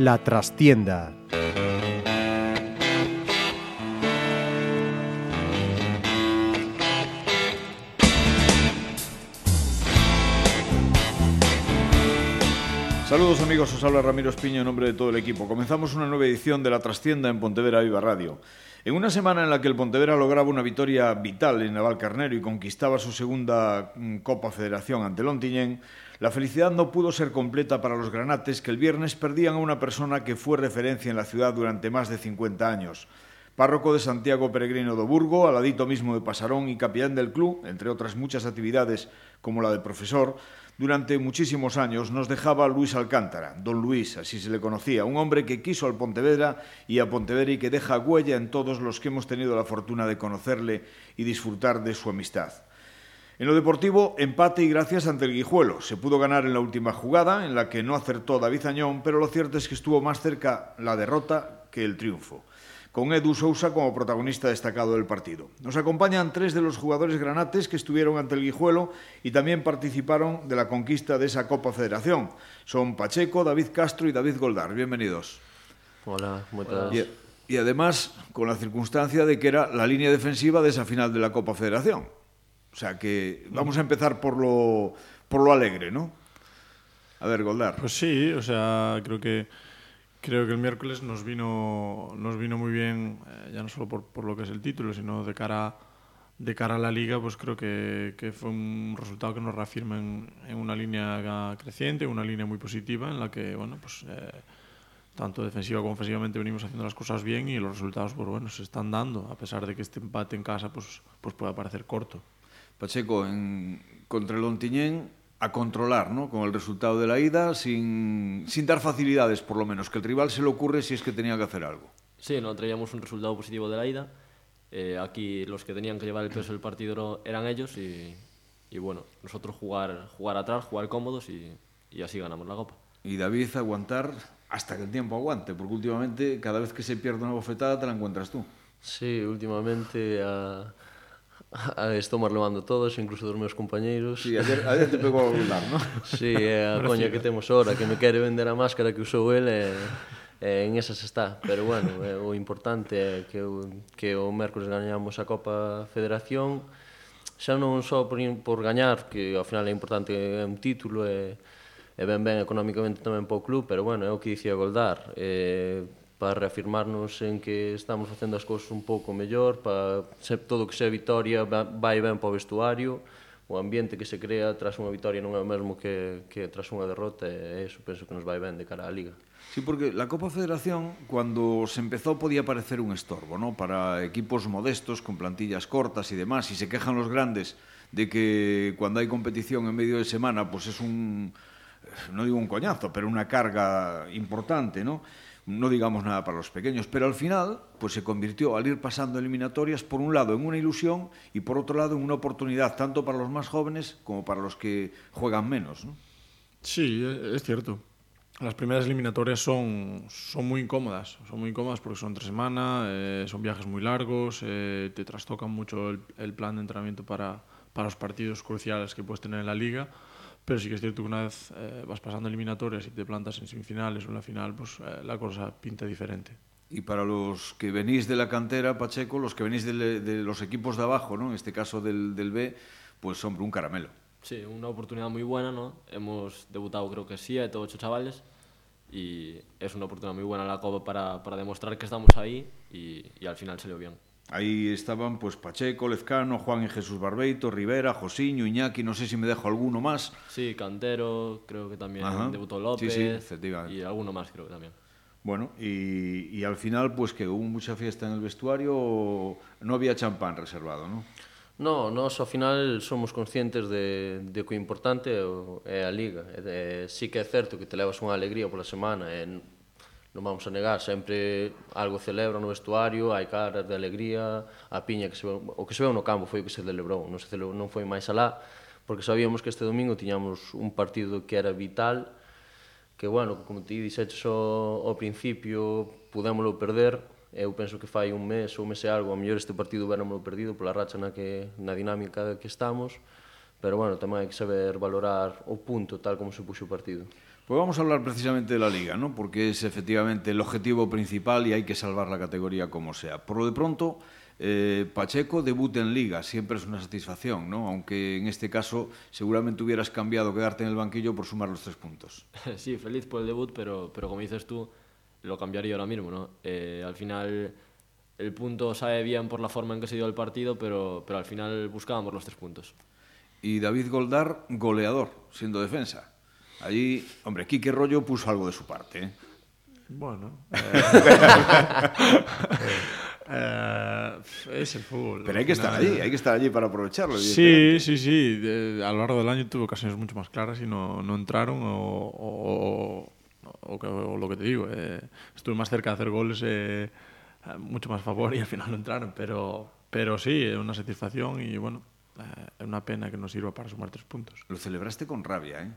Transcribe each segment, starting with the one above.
La trastienda. Saludos amigos, os habla Ramiro Espiño en nombre de todo el equipo. Comenzamos una nueva edición de La Trastienda en Pontevedra Viva Radio. En una semana en la que el Pontevedra lograba una victoria vital en Navalcarnero y conquistaba su segunda mm, Copa Federación ante Lontiñén, la felicidad no pudo ser completa para los granates que el viernes perdían a una persona que fue referencia en la ciudad durante más de 50 años. Párroco de Santiago Peregrino do Burgo, aladito mismo de Pasarón y capellán del club, entre otras muchas actividades como la de profesor, durante muchísimos años nos dejaba Luis Alcántara, don Luis, así se le conocía, un hombre que quiso al Pontevedra y a Pontevedra y que deja huella en todos los que hemos tenido la fortuna de conocerle y disfrutar de su amistad. En lo deportivo, empate y gracias ante el Guijuelo. Se pudo ganar en la última jugada, en la que no acertó David Añón, pero lo cierto es que estuvo más cerca la derrota que el triunfo con Edu Sousa como protagonista destacado del partido. Nos acompañan tres de los jugadores granates que estuvieron ante el Guijuelo y también participaron de la conquista de esa Copa Federación. Son Pacheco, David Castro y David Goldar. Bienvenidos. Hola, buenas y, y además con la circunstancia de que era la línea defensiva de esa final de la Copa Federación. O sea que vamos a empezar por lo, por lo alegre, ¿no? A ver, Goldar. Pues sí, o sea, creo que Creo que el miércoles nos vino, nos vino muy bien, eh, ya no solo por, por, lo que es el título, sino de cara, de cara a la liga, pues creo que, que fue un resultado que nos reafirma en, en, una línea creciente, una línea muy positiva, en la que, bueno, pues eh, tanto defensiva como ofensivamente venimos haciendo las cosas bien y los resultados, pues bueno, se están dando, a pesar de que este empate en casa, pues, pues pueda parecer corto. Pacheco, en, contra el Ontiñén, a controlar ¿no? con el resultado de la ida sin, sin dar facilidades, por lo menos, que el rival se le ocurre si es que tenía que hacer algo. Sí, no traíamos un resultado positivo de la ida. Eh, aquí los que tenían que llevar el peso del partido eran ellos y, y bueno, nosotros jugar, jugar atrás, jugar cómodos y, y así ganamos la copa. Y David, aguantar hasta que el tiempo aguante, porque últimamente cada vez que se pierde una bofetada te la encuentras tú. Sí, últimamente a... Uh Ah, estou levando todos, incluso dos meus compañeiros. Sí, ayer, ayer te pegou a burlar, non? Sí, é a coña que temos ahora, que me quere vender a máscara que usou ele, e, eh, e eh, en esas está. Pero bueno, é, o importante é que o, que o mércoles gañamos a Copa Federación, xa non só por, por gañar, que ao final é importante, é un título, e, e ben ben economicamente tamén para o club, pero bueno, é o que dicía Goldar. Eh, para reafirmarnos en que estamos facendo as cousas un pouco mellor, para se, todo que sea vitoria vai ben para o vestuario, o ambiente que se crea tras unha vitoria non é o mesmo que, que tras unha derrota e eso penso que nos vai ben de cara á Liga. Sí, porque la Copa Federación cuando se empezó podía parecer un estorbo, ¿no? Para equipos modestos, con plantillas cortas y demás, y se quejan los grandes de que cuando hay competición en medio de semana, pues es un, no digo un coñazo, pero una carga importante, ¿no? No digamos nada para los pequeños, pero al final pues se convirtió al ir pasando eliminatorias por un lado en una ilusión y por otro lado en una oportunidad tanto para los más jóvenes como para los que juegan menos. ¿no? Sí, es cierto. Las primeras eliminatorias son, son muy incómodas, son muy incómodas porque son tres semanas, eh, son viajes muy largos, eh, te trastocan mucho el, el, plan de entrenamiento para, para los partidos cruciales que puedes tener en la liga pero sí que es cierto que una vez eh, vas pasando eliminatorias y te plantas en semifinales o en la final, pues eh, la cosa pinta diferente. Y para los que venís de la cantera, Pacheco, los que venís de, de los equipos de abajo, ¿no? en este caso del, del B, pues hombre, un caramelo. Sí, una oportunidad muy buena, ¿no? Hemos debutado creo que siete o ocho chavales y es una oportunidad muy buena la Copa para, para demostrar que estamos ahí y, y al final salió bien. Aí estaban pues, Pacheco, Lezcano, Juan e Jesús Barbeito, Rivera, Josiño, Iñaki, no sé si me dejo alguno más. Sí, Cantero, creo que también Ajá. debutó López sí, sí, y alguno más creo que también. Bueno, y, y al final pues que hubo mucha fiesta en el vestuario, no había champán reservado, ¿no? No, nós ao final somos conscientes de, de que o importante é a liga. E, sí que é certo que te levas unha alegría pola semana, e non vamos a negar, sempre algo celebra no vestuario, hai caras de alegría, a piña que se ve, o que se veu no campo foi o que se celebrou, non, se celebrou, non foi máis alá, porque sabíamos que este domingo tiñamos un partido que era vital, que, bueno, como ti dixeches ao, ao principio, pudémoslo perder, eu penso que fai un mes ou un mes e algo, a mellor este partido verámoslo perdido pola racha na, que, na dinámica que estamos, pero, bueno, tamén hai que saber valorar o punto tal como se puxo o partido. Pues vamos a hablar precisamente de la Liga, ¿no? porque es efectivamente el objetivo principal y hay que salvar la categoría como sea. Por lo de pronto, eh, Pacheco debuta en Liga, siempre es una satisfacción, ¿no? aunque en este caso seguramente hubieras cambiado quedarte en el banquillo por sumar los tres puntos. Sí, feliz por el debut, pero, pero como dices tú, lo cambiaría ahora mismo. ¿no? Eh, al final el punto sabe bien por la forma en que se dio el partido, pero, pero al final buscábamos los tres puntos. Y David Goldar, goleador, siendo defensa. Allí, hombre, Quique Rollo puso algo de su parte. ¿eh? Bueno. Eh, eh, es el fútbol. Pero hay que estar allí, hay que estar allí para aprovecharlo. Sí, sí, sí. De, a lo largo del año tuvo ocasiones mucho más claras y no, no entraron o, o, o, o, lo que te digo. Estuve más cerca de hacer goles, mucho más favor y al final no entraron. Pero, pero sí, es una satisfacción y bueno, es una pena que no sirva para sumar tres puntos. Lo celebraste con rabia, ¿eh?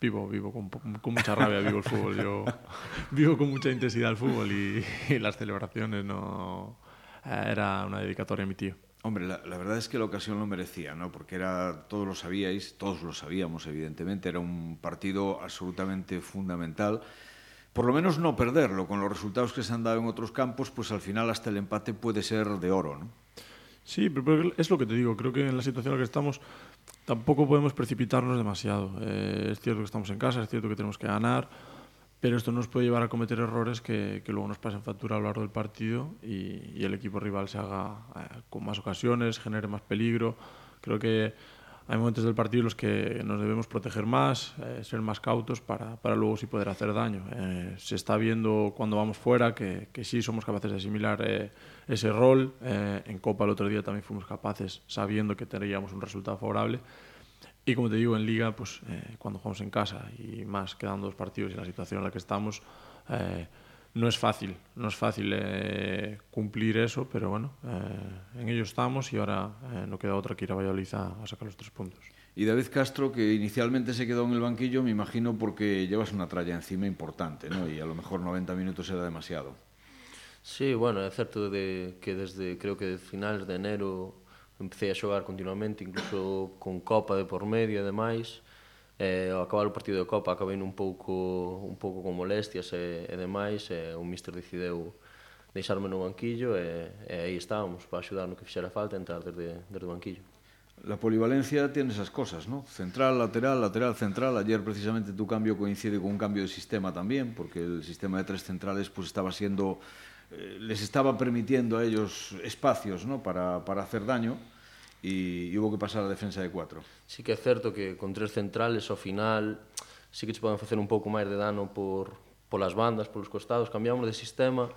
Vivo, vivo con, con, mucha rabia, vivo el fútbol. Yo vivo con mucha intensidad el fútbol y, y las celebraciones no eh, era una dedicatoria a mi tío. Hombre, la, la, verdad es que la ocasión lo merecía, ¿no? Porque era, todos lo sabíais, todos lo sabíamos, evidentemente, era un partido absolutamente fundamental. Por lo menos no perderlo, con los resultados que se han dado en otros campos, pues al final hasta el empate puede ser de oro, ¿no? Sí, pero es lo que te digo, creo que en la situación en la que estamos tampoco podemos precipitarnos demasiado. Eh, es cierto que estamos en casa, es cierto que tenemos que ganar, pero esto nos puede llevar a cometer errores que, que luego nos pasen factura a lo largo del partido y, y el equipo rival se haga eh, con más ocasiones, genere más peligro. Creo que hay momentos del partido en los que nos debemos proteger más, eh, ser más cautos para, para, luego sí poder hacer daño. Eh, se está viendo cuando vamos fuera que, que sí somos capaces de asimilar eh, ese rol. Eh, en Copa el otro día también fuimos capaces, sabiendo que tendríamos un resultado favorable. Y como te digo, en Liga, pues eh, cuando jugamos en casa y más quedando dos partidos y la situación en la que estamos, eh, no es fácil, no es fácil eh, cumplir eso, pero bueno, eh, en ello estamos y ahora eh, no queda otra que ir a Valladolid a, a, sacar los tres puntos. Y David Castro, que inicialmente se quedó en el banquillo, me imagino porque llevas una tralla encima importante, ¿no? Y a lo mejor 90 minutos era demasiado. Sí, bueno, é certo de que desde creo que finales de enero empecé a xogar continuamente, incluso con Copa de por medio e demais, eh, ao acabar o partido de Copa acabei un pouco un pouco con molestias e, e demais e o míster decideu deixarme no banquillo e, e aí estábamos para axudar no que fixera falta entrar desde, desde o banquillo La polivalencia tiene esas cosas, ¿no? Central, lateral, lateral, central. Ayer precisamente tu cambio coincide con un cambio de sistema también, porque el sistema de tres centrales pues estaba siendo eh, les estaba permitiendo a ellos espacios, ¿no? para para hacer daño e, e houve que pasar a defensa de 4. Sí que é certo que con tres centrales ao final sí que se poden facer un pouco máis de dano por, polas bandas, polos costados, cambiamos de sistema,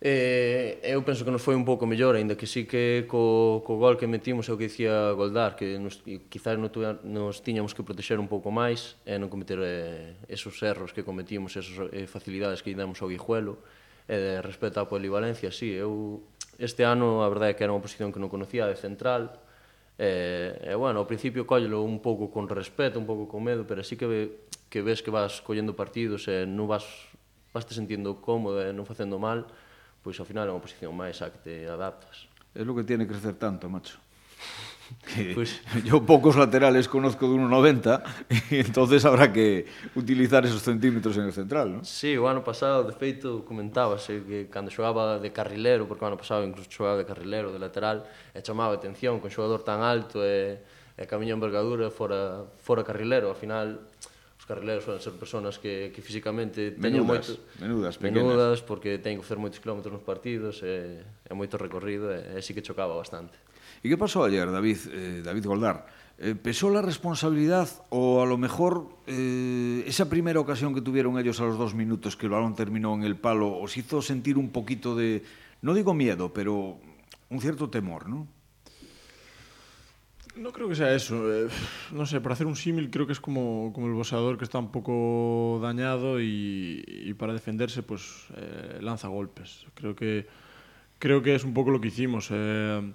Eh, eu penso que nos foi un pouco mellor, aínda que sí que co, co gol que metimos é o que dicía Goldar, que nos, quizás non tuve, nos tiñamos que protexer un pouco máis e non cometer eh, esos erros que cometimos, esas eh, facilidades que damos ao Guijuelo. Eh, respecto á polivalencia, sí, eu Este ano, a verdade é que era unha posición que non conocía de central, e, e bueno, ao principio collelo un pouco con respeto, un pouco con medo, pero sí que, ve, que ves que vas collendo partidos e non vas, vas te sentindo cómodo e non facendo mal, pois ao final é unha posición máis a que te adaptas. É lo que tiene crecer tanto, macho que pues, yo pocos laterales conozco de 1,90 e entonces habrá que utilizar esos centímetros en el central, ¿no? Sí, o ano pasado, de feito, comentábase que cando xogaba de carrilero, porque o ano pasado incluso xogaba de carrilero, de lateral, e chamaba atención con xogador tan alto e, e camiño envergadura fora, fora carrilero, ao final carrileros suelen ser personas que, que físicamente teñen moito, menudas, pequenas. menudas porque teñen que facer moitos kilómetros nos partidos e, e moito recorrido e, e sí que chocaba bastante. E que pasou ayer, David, eh, David Goldar? Eh, ¿Pesó la responsabilidad o a lo mejor eh, esa primera ocasión que tuvieron ellos a los dos minutos que el balón terminó en el palo os hizo sentir un poquito de, no digo miedo, pero un cierto temor, ¿no? No creo que sea eso. Eh, no sé, para hacer un símil creo que es como, como el boxeador que está un poco dañado y, y para defenderse pues eh, lanza golpes. Creo que, creo que es un poco lo que hicimos. Eh,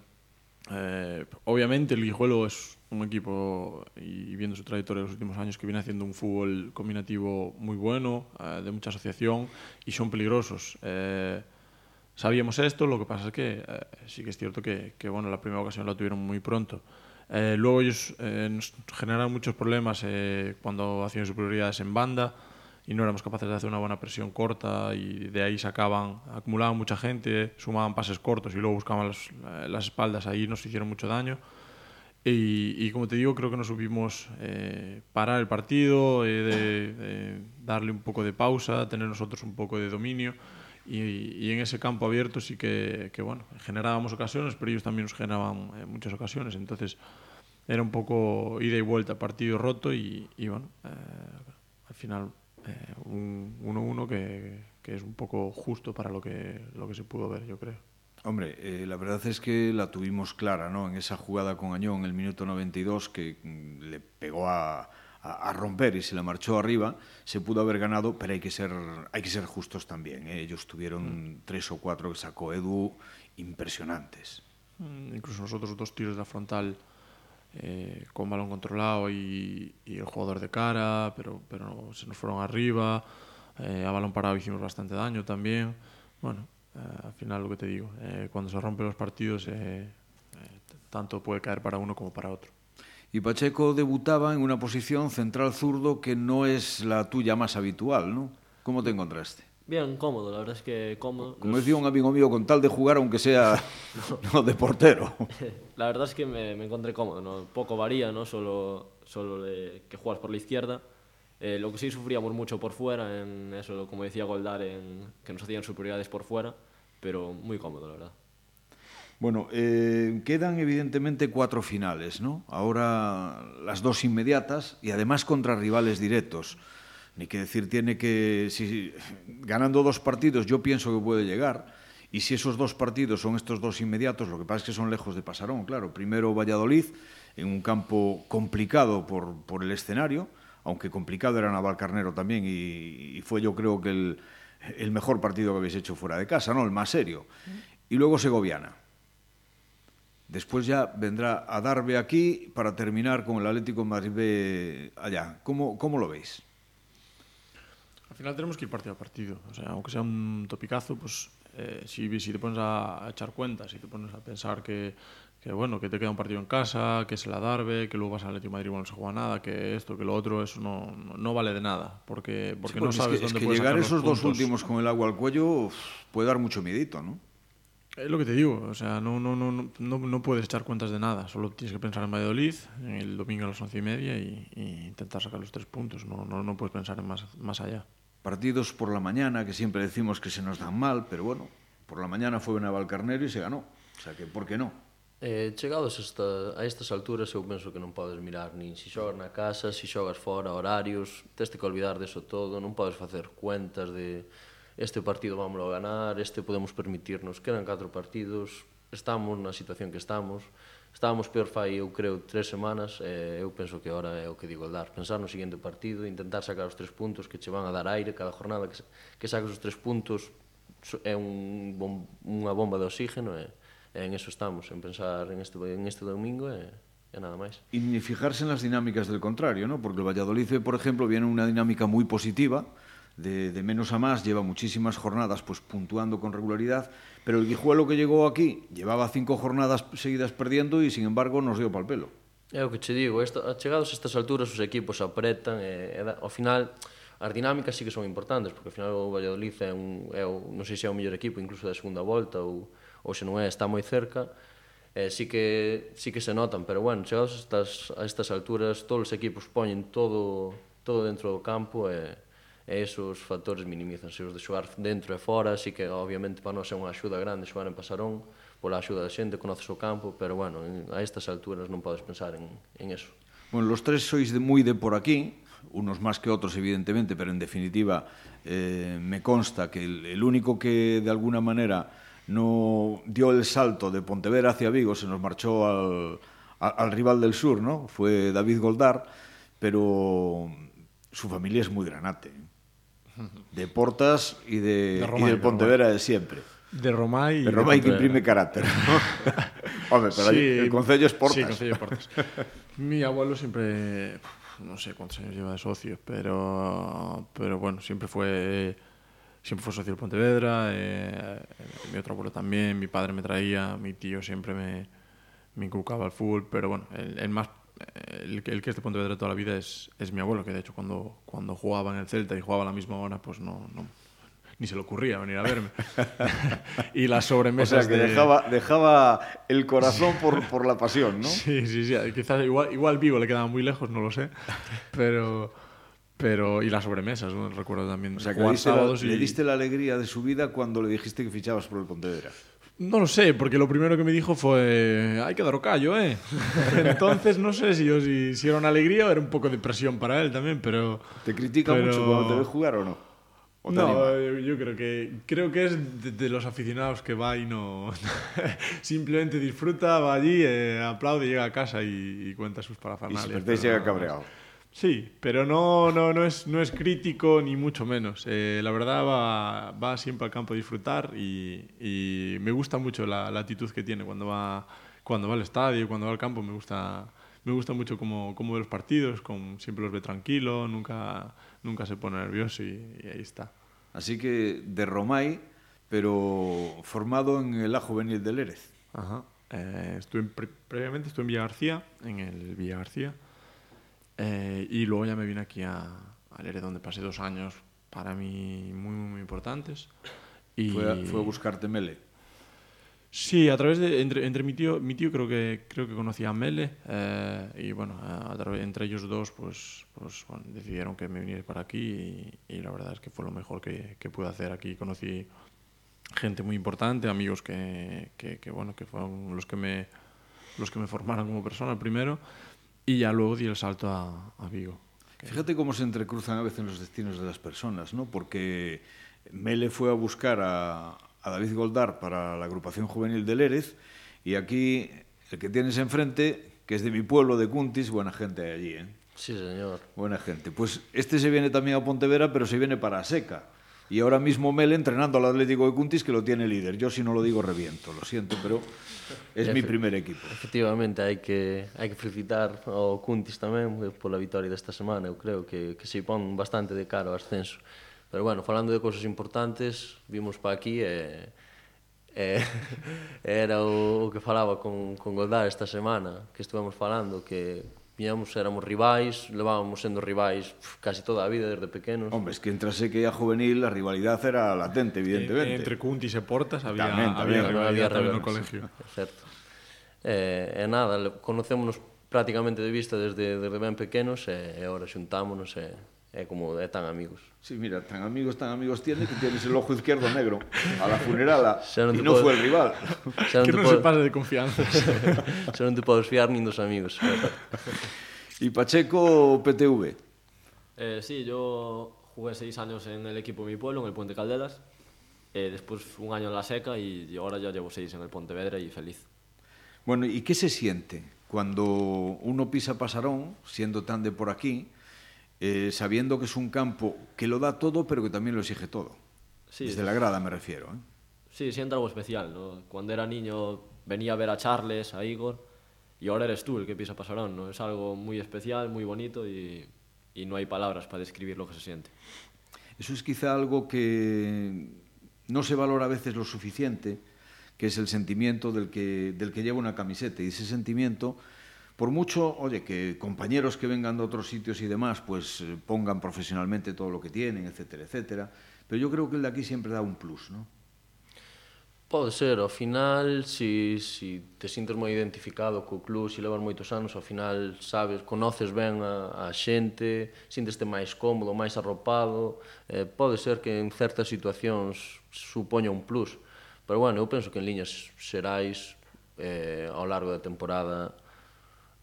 Eh, obviamente el Guijuelo es un equipo, y viendo su trayectoria en los últimos años, que viene haciendo un fútbol combinativo muy bueno, eh, de mucha asociación, y son peligrosos. Eh, sabíamos esto, lo que pasa es que sí que es cierto que, bueno, la primera ocasión la tuvieron muy pronto. Luego ellos nos generaron muchos problemas cuando hacían superioridades en banda y no éramos capaces de hacer una buena presión corta y de ahí sacaban, acumulaban mucha gente, sumaban pases cortos y luego buscaban las, eh, las espaldas, ahí nos hicieron mucho daño. Y, y como te digo, creo que no supimos eh, parar el partido, eh, de, de darle un poco de pausa, tener nosotros un poco de dominio. Y, y en ese campo abierto sí que, que, bueno, generábamos ocasiones, pero ellos también nos generaban eh, muchas ocasiones. Entonces era un poco ida y vuelta, partido roto y, y bueno, eh, al final eh, un 1-1 que, que es un poco justo para lo que, lo que se pudo ver, yo creo. Hombre, eh, la verdad es que la tuvimos clara, ¿no? En esa jugada con Añón, en el minuto 92, que mm, le pegó a, a, a, romper y se la marchó arriba, se pudo haber ganado, pero hay que ser, hay que ser justos también. ¿eh? Ellos tuvieron mm. tres o cuatro que sacó Edu impresionantes. Mm, incluso nosotros dos tiros de la frontal eh, con balón controlado y, y, el jugador de cara, pero, pero se nos fueron arriba. Eh, a balón parado hicimos bastante daño también. Bueno, eh, al final lo que te digo, eh, cuando se rompen los partidos, eh, tanto puede caer para uno como para otro. Y Pacheco debutaba en una posición central zurdo que no es la tuya más habitual, ¿no? ¿Cómo te encontraste? Bien, cómodo, la verdad es que cómodo. Como decía un amigo mío, con tal de jugar aunque sea no. no de portero. La verdad es que me, me encontré cómodo, ¿no? poco varía, ¿no? solo, solo de que juegas por la izquierda. Eh, lo que sí sufríamos mucho por fuera, en eso, como decía Goldar, en que nos hacían superioridades por fuera, pero muy cómodo, la verdad. Bueno, eh, quedan evidentemente cuatro finales, ¿no? Ahora las dos inmediatas y además contra rivales directos. Ni que decir tiene que, si ganando dos partidos yo pienso que puede llegar, y si esos dos partidos son estos dos inmediatos, lo que pasa es que son lejos de Pasarón, claro. Primero Valladolid, en un campo complicado por, por el escenario, aunque complicado era Navalcarnero también, y, fue yo creo que el, el, mejor partido que habéis hecho fuera de casa, ¿no? El más serio. Y luego Segoviana. Después ya vendrá a Darbe aquí para terminar con el Atlético Madrid B allá. ¿Cómo, ¿Cómo lo veis? Al final tenemos que ir partido a partido. O sea, aunque sea un topicazo, pues eh, si, si te pones a, a echar cuentas, si te pones a pensar que, que bueno, que te queda un partido en casa, que es la Darbe, que luego vas al Atlético de Madrid y no se juega nada, que esto, que lo otro, eso no, no, no vale de nada, porque, porque sí, no sabes es que, dónde es que puedes llegar sacar esos los dos últimos con el agua al cuello uf, puede dar mucho miedito, ¿no? Es lo que te digo, o sea, no, no, no, no, no puedes echar cuentas de nada, solo tienes que pensar en Valladolid, el domingo a las once y media y, y intentar sacar los tres puntos, no, no, no puedes pensar en más, más allá. Partidos por la mañana, que siempre decimos que se nos dan mal, pero bueno, por la mañana fue Navalcarnero y se ganó. O sea que, ¿por qué no? Eh, chegados esta, a estas alturas eu penso que non podes mirar nin se xogas na casa, se xogas fora, horarios, teste que olvidar deso todo, non podes facer cuentas de este partido vamos a ganar, este podemos permitirnos, quedan catro partidos, estamos na situación que estamos, Estábamos peor fai, eu creo, tres semanas, e eu penso que ahora é o que digo, dar, pensar no seguinte partido, intentar sacar os tres puntos que che van a dar aire cada jornada que, que sacas os tres puntos é un bom, unha bomba de oxígeno e, e en eso estamos, en pensar en este, en este domingo e, e nada máis. E fijarse nas dinámicas del contrario, ¿no? porque o Valladolid, por exemplo, viene unha dinámica moi positiva, de, de menos a más, lleva muchísimas jornadas pues puntuando con regularidad, pero el Guijuelo que llegó aquí llevaba cinco jornadas seguidas perdiendo e, sin embargo, nos dio pal pelo. É o que che digo, esta, chegados a estas alturas os equipos apretan e, e ao final as dinámicas sí que son importantes, porque ao final o Valladolid é un é o, non sei se é o mellor equipo incluso da segunda volta ou ou se non é, está moi cerca. Eh, sí que sí que se notan, pero bueno, chegados a estas a estas alturas todos os equipos poñen todo todo dentro do campo e eh, e esos factores minimizanse os de xogar dentro e fora, así que obviamente para nós é unha axuda grande xogar en Pasarón, pola axuda da xente, conoces o campo, pero bueno, a estas alturas non podes pensar en, en eso. Bueno, los tres sois de, moi de por aquí, unos máis que outros evidentemente, pero en definitiva eh, me consta que el, el único que de alguna manera no dio el salto de Pontevedra hacia Vigo, se nos marchó al, al, al rival del sur, ¿no? Fue David Goldar, pero su familia es muy granate. De Portas y de, y del Pontevedra de, siempre. De Roma y de Roma y que imprime carácter. ¿no? Hombre, pero sí, el Concello es Portas. Sí, Concello Portas. Mi abuelo siempre, no sé cuántos años lleva de socio, pero, pero bueno, siempre fue siempre fue socio del Pontevedra, eh, mi otro abuelo también, mi padre me traía, mi tío siempre me, me inculcaba el fútbol, pero bueno, el, el más el, el, que es de Pontevedra toda la vida es, es mi abuelo, que de hecho cuando, cuando jugaba en el Celta y jugaba a la misma hora, pues no, no ni se le ocurría venir a verme. y las sobremesas o sea, que de... dejaba, dejaba el corazón por, por la pasión, ¿no? Sí, sí, sí. Quizás igual, igual vivo le quedaba muy lejos, no lo sé. Pero, pero y las sobremesas, ¿no? recuerdo también. O sea, que le diste, la, y... le diste la alegría de su vida cuando le dijiste que fichabas por el Pontevedra. No lo sé, porque lo primero que me dijo fue hay que dar callo, ¿eh? Entonces no sé si, yo, si, si, era una alegría o era un poco de presión para él también, pero... ¿Te critica pero... mucho cuando te ve jugar o no? ¿O no, yo creo que creo que es de, de, los aficionados que va y no simplemente disfruta, va allí, eh, aplaude, llega a casa y, y cuenta sus parafernalias. Y si perdéis llega cabreado. Sí, pero no, no, no, es, no es crítico ni mucho menos. Eh, la verdad va, va siempre al campo a disfrutar y, y me gusta mucho la, la, actitud que tiene cuando va, cuando va al estadio, cuando va al campo. Me gusta, me gusta mucho cómo, cómo ve los partidos, con, siempre los ve tranquilo, nunca, nunca se pone nervioso y, y, ahí está. Así que de Romay, pero formado en el A Juvenil del Erez. Ajá. Eh, estuve, pre previamente estuve en Villa García, en el Villa García. Eh, y luego ya me vine aquí a, a Lere, donde pasé dos años para mí muy, muy, muy importantes. Y... ¿Fue, a, ¿Fue a buscarte Mele? Sí, a través de entre, entre mi tío, mi tío creo que creo que conocía a Mele eh, y bueno, a, través, entre ellos dos pues pues bueno, decidieron que me viniera para aquí y, y, la verdad es que fue lo mejor que, que pude hacer aquí. Conocí gente muy importante, amigos que, que, que bueno que fueron los que me los que me formaron como persona primero y ya luego di el salto a, a Vigo. Fíjate cómo se entrecruzan a veces los destinos de las personas, ¿no? Porque Mele fue a buscar a, a David Goldar para la agrupación juvenil del Erez y aquí el que tienes enfrente, que es de mi pueblo, de Cuntis, buena gente hay allí, ¿eh? Sí, señor. Buena gente. Pues este se viene también a Pontevera, pero se viene para Seca. y ahora mismo Mel entrenando al Atlético de Cuntis que lo tiene líder. Yo si no lo digo reviento, lo siento, pero es Efe, mi primer equipo. Efectivamente, hai que, hai que felicitar ao Cuntis tamén eh, pola victoria desta semana, eu creo que, que se pon bastante de cara ao ascenso. Pero bueno, falando de cosas importantes, vimos para aquí e... Eh, eh era o, o que falaba con, con Goldar esta semana que estuvemos falando que tiñamos, éramos rivais, levábamos sendo rivais casi toda a vida desde pequenos. Hombre, es que entrase que a juvenil a rivalidad era latente, eh, evidentemente. Eh, entre Cuntis e Portas había, tamén, tamén, había rivalidad tamén, tamén no colegio. É certo. Eh, e nada, conocémonos prácticamente de vista desde, desde ben pequenos e, e ahora xuntámonos e, é como é tan amigos. Sí, mira, tan amigos, tan amigos tiene que tienes el ojo izquierdo negro a la funerala non y no podes... fue el rival. Xa non que non podes... se pase de confianza. xa non te podes fiar nin dos amigos. E Pacheco PTV. Eh, sí, yo jugué seis años en el equipo de mi pueblo, en el Puente Caldelas. Eh, después un año en la seca y ahora ya llevo seis en el Pontevedra y feliz. Bueno, ¿y qué se siente cuando uno pisa Pasarón, siendo tan de por aquí, eh, sabiendo que es un campo que lo da todo, pero que también lo exige todo? Sí, Desde la grada me refiero. ¿eh? Sí, siente algo especial. ¿no? Cuando era niño venía a ver a Charles, a Igor, y ahora eres tú el que pisa Pasarón. ¿no? Es algo muy especial, muy bonito y, y no hay palabras para describir lo que se siente. Eso es quizá algo que no se valora a veces lo suficiente, que es el sentimiento del que, del que lleva una camiseta. Y ese sentimiento, por mucho, oye, que compañeros que vengan de otros sitios y demás, pues eh, pongan profesionalmente todo lo que tienen, etcétera, etcétera. Pero yo creo que el de aquí siempre da un plus, ¿no? Pode ser, ao final, si, si te sintes moi identificado co club, si levas moitos anos, ao final sabes, conoces ben a, a xente, sinteste máis cómodo, máis arropado, eh, pode ser que en certas situacións supoña un plus, pero bueno, eu penso que en liñas xerais eh, ao largo da temporada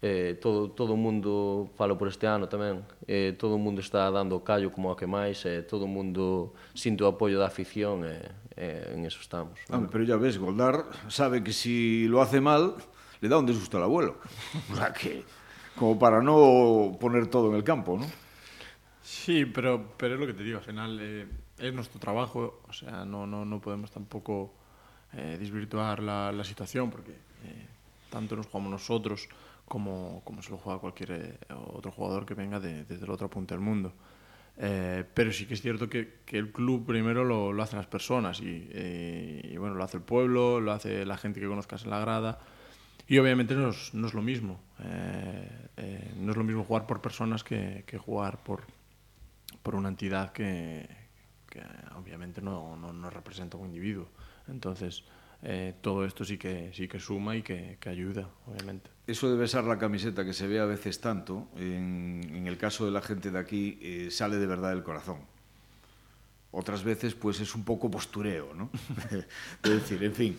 eh, todo, todo o mundo, falo por este ano tamén, eh, todo o mundo está dando o callo como a que máis, eh, todo o mundo sinto o apoio da afición, e eh, eh, en eso estamos. Ah, pero ya ves, Goldar sabe que si lo hace mal, le da un disgusto al abuelo. O sea que, como para no poner todo en el campo, ¿no? Sí, pero, pero es lo que te digo, al final eh, es nuestro trabajo, o sea, no, no, no podemos tampoco eh, desvirtuar la, la situación, porque eh, tanto nos jugamos nosotros, como, como se lo juega cualquier eh, otro jugador que venga de, desde la otra punta del mundo. Eh, pero sí que es cierto que, que el club primero lo, lo, hacen las personas y, eh, y, bueno, lo hace el pueblo, lo hace la gente que conozcas en la grada y obviamente no es, no es lo mismo. Eh, no es lo mismo jugar por personas que, que jugar por, por una entidad que, que obviamente no, no, no, representa un individuo. Entonces, eh, todo esto sí que, sí que suma y que, que, ayuda, obviamente. Eso de besar la camiseta que se ve a veces tanto, en, en el caso de la gente de aquí, eh, sale de verdad del corazón. Otras veces, pues es un poco postureo, ¿no? es decir, en fin.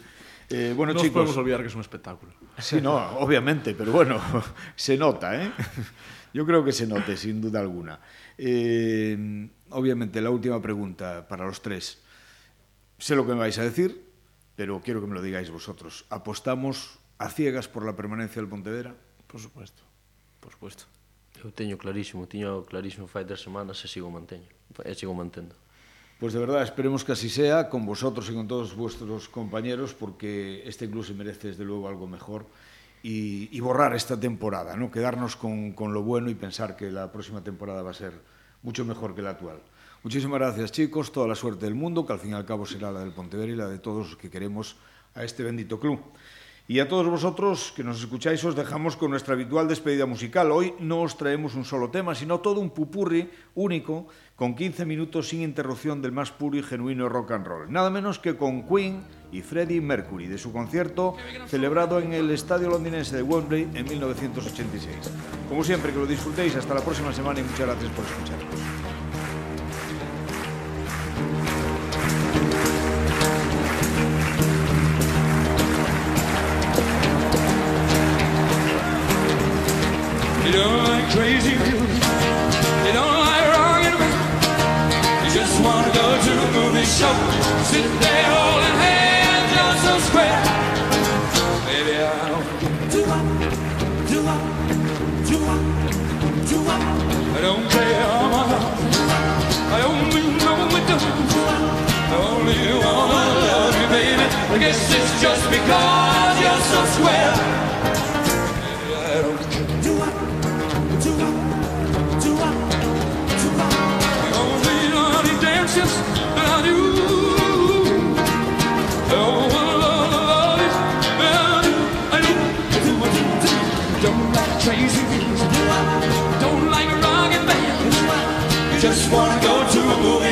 Eh, bueno, no chicos, podemos olvidar que es un espectáculo. Sí, no, obviamente, pero bueno, se nota, ¿eh? Yo creo que se note, sin duda alguna. Eh, obviamente, la última pregunta para los tres. Sé lo que me vais a decir, pero quiero que me lo digáis vosotros. ¿Apostamos a ciegas por la permanencia del Pontevedra? Por supuesto, por supuesto. Eu teño clarísimo, teño clarísimo fai tres semanas e sigo manteño, e sigo mantendo. Pues de verdad, esperemos que así sea con vosotros y con todos vuestros compañeros, porque este club se merece desde luego algo mejor y, y borrar esta temporada, ¿no? quedarnos con, con lo bueno y pensar que la próxima temporada va a ser mucho mejor que la actual. Muchísimas gracias chicos, toda la suerte del mundo, que al fin y al cabo será la del Pontevedra y la de todos los que queremos a este bendito club. Y a todos vosotros que nos escucháis os dejamos con nuestra habitual despedida musical. Hoy no os traemos un solo tema, sino todo un pupurri único con 15 minutos sin interrupción del más puro y genuino rock and roll. Nada menos que con Queen y Freddie Mercury, de su concierto celebrado en el estadio londinense de Wembley en 1986. Como siempre, que lo disfrutéis. Hasta la próxima semana y muchas gracias por escucharnos. Crazy views. You don't like rockin' around. You just wanna go to a movie show. Sit there holding hands, you're so square. Baby, I don't do up, do up, do up, do up. I don't care how much. I only know we do. I only wanna love you, baby. I guess it's just because you're so square.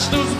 что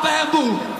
Papel!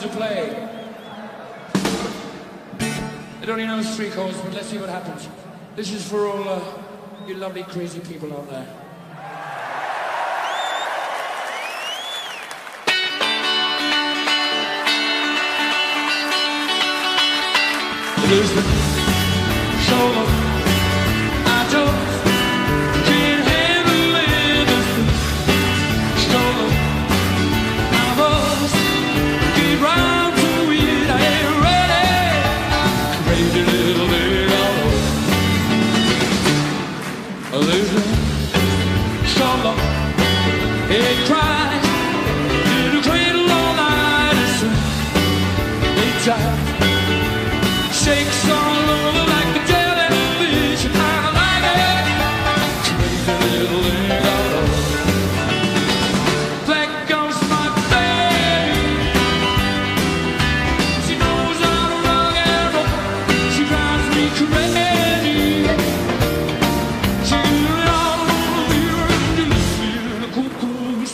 to play. It only knows three chords, but let's see what happens. This is for all uh, you lovely crazy people out there. Lose the soul try.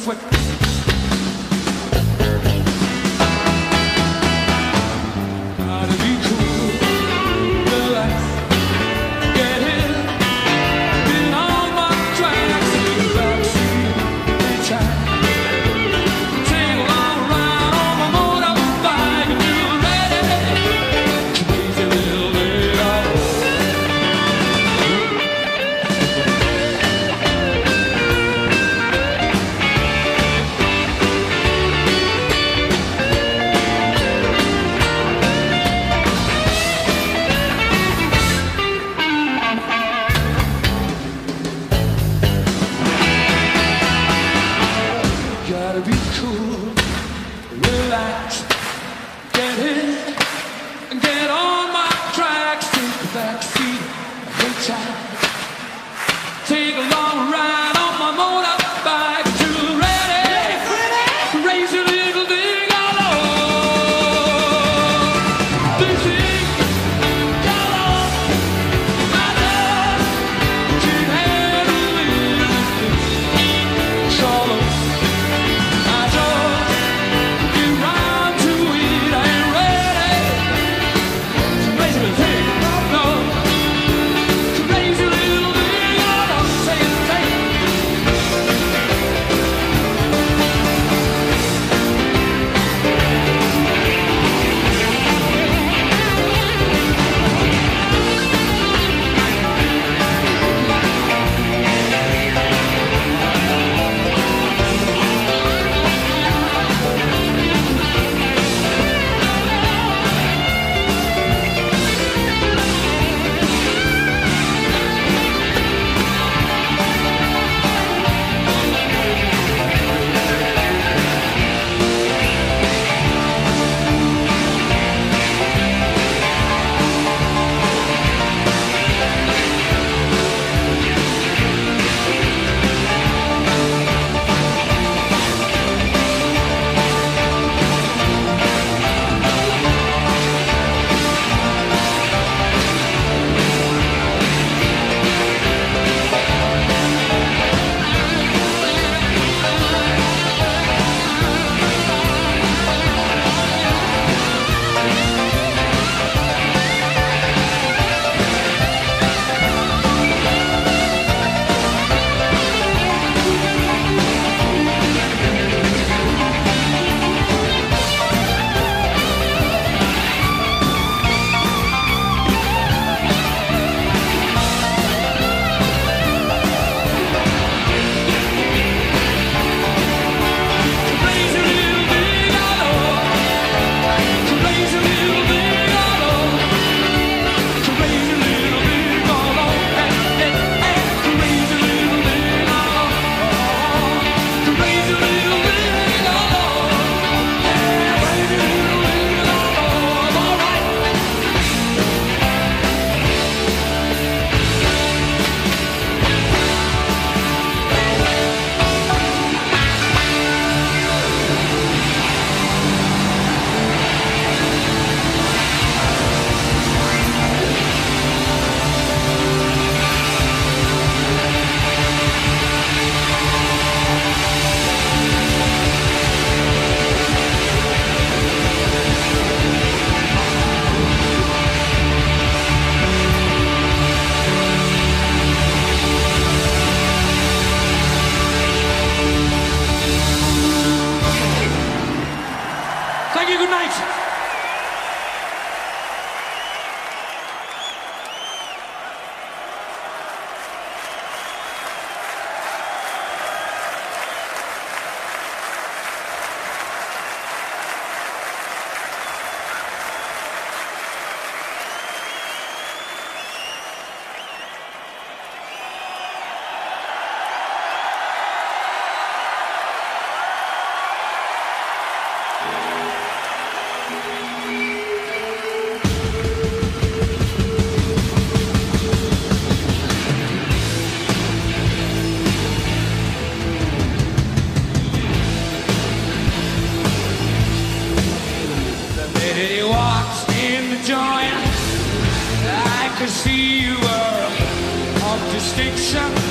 quick. see you are of distinction.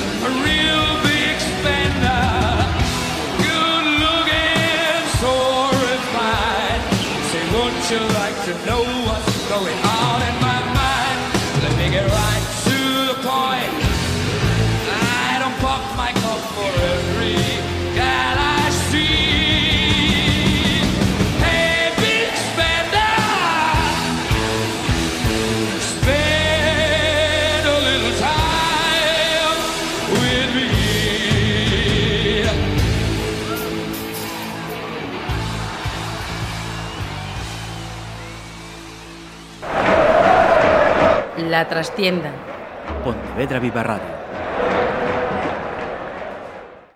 la trastienda. Pontevedra Viva Radio.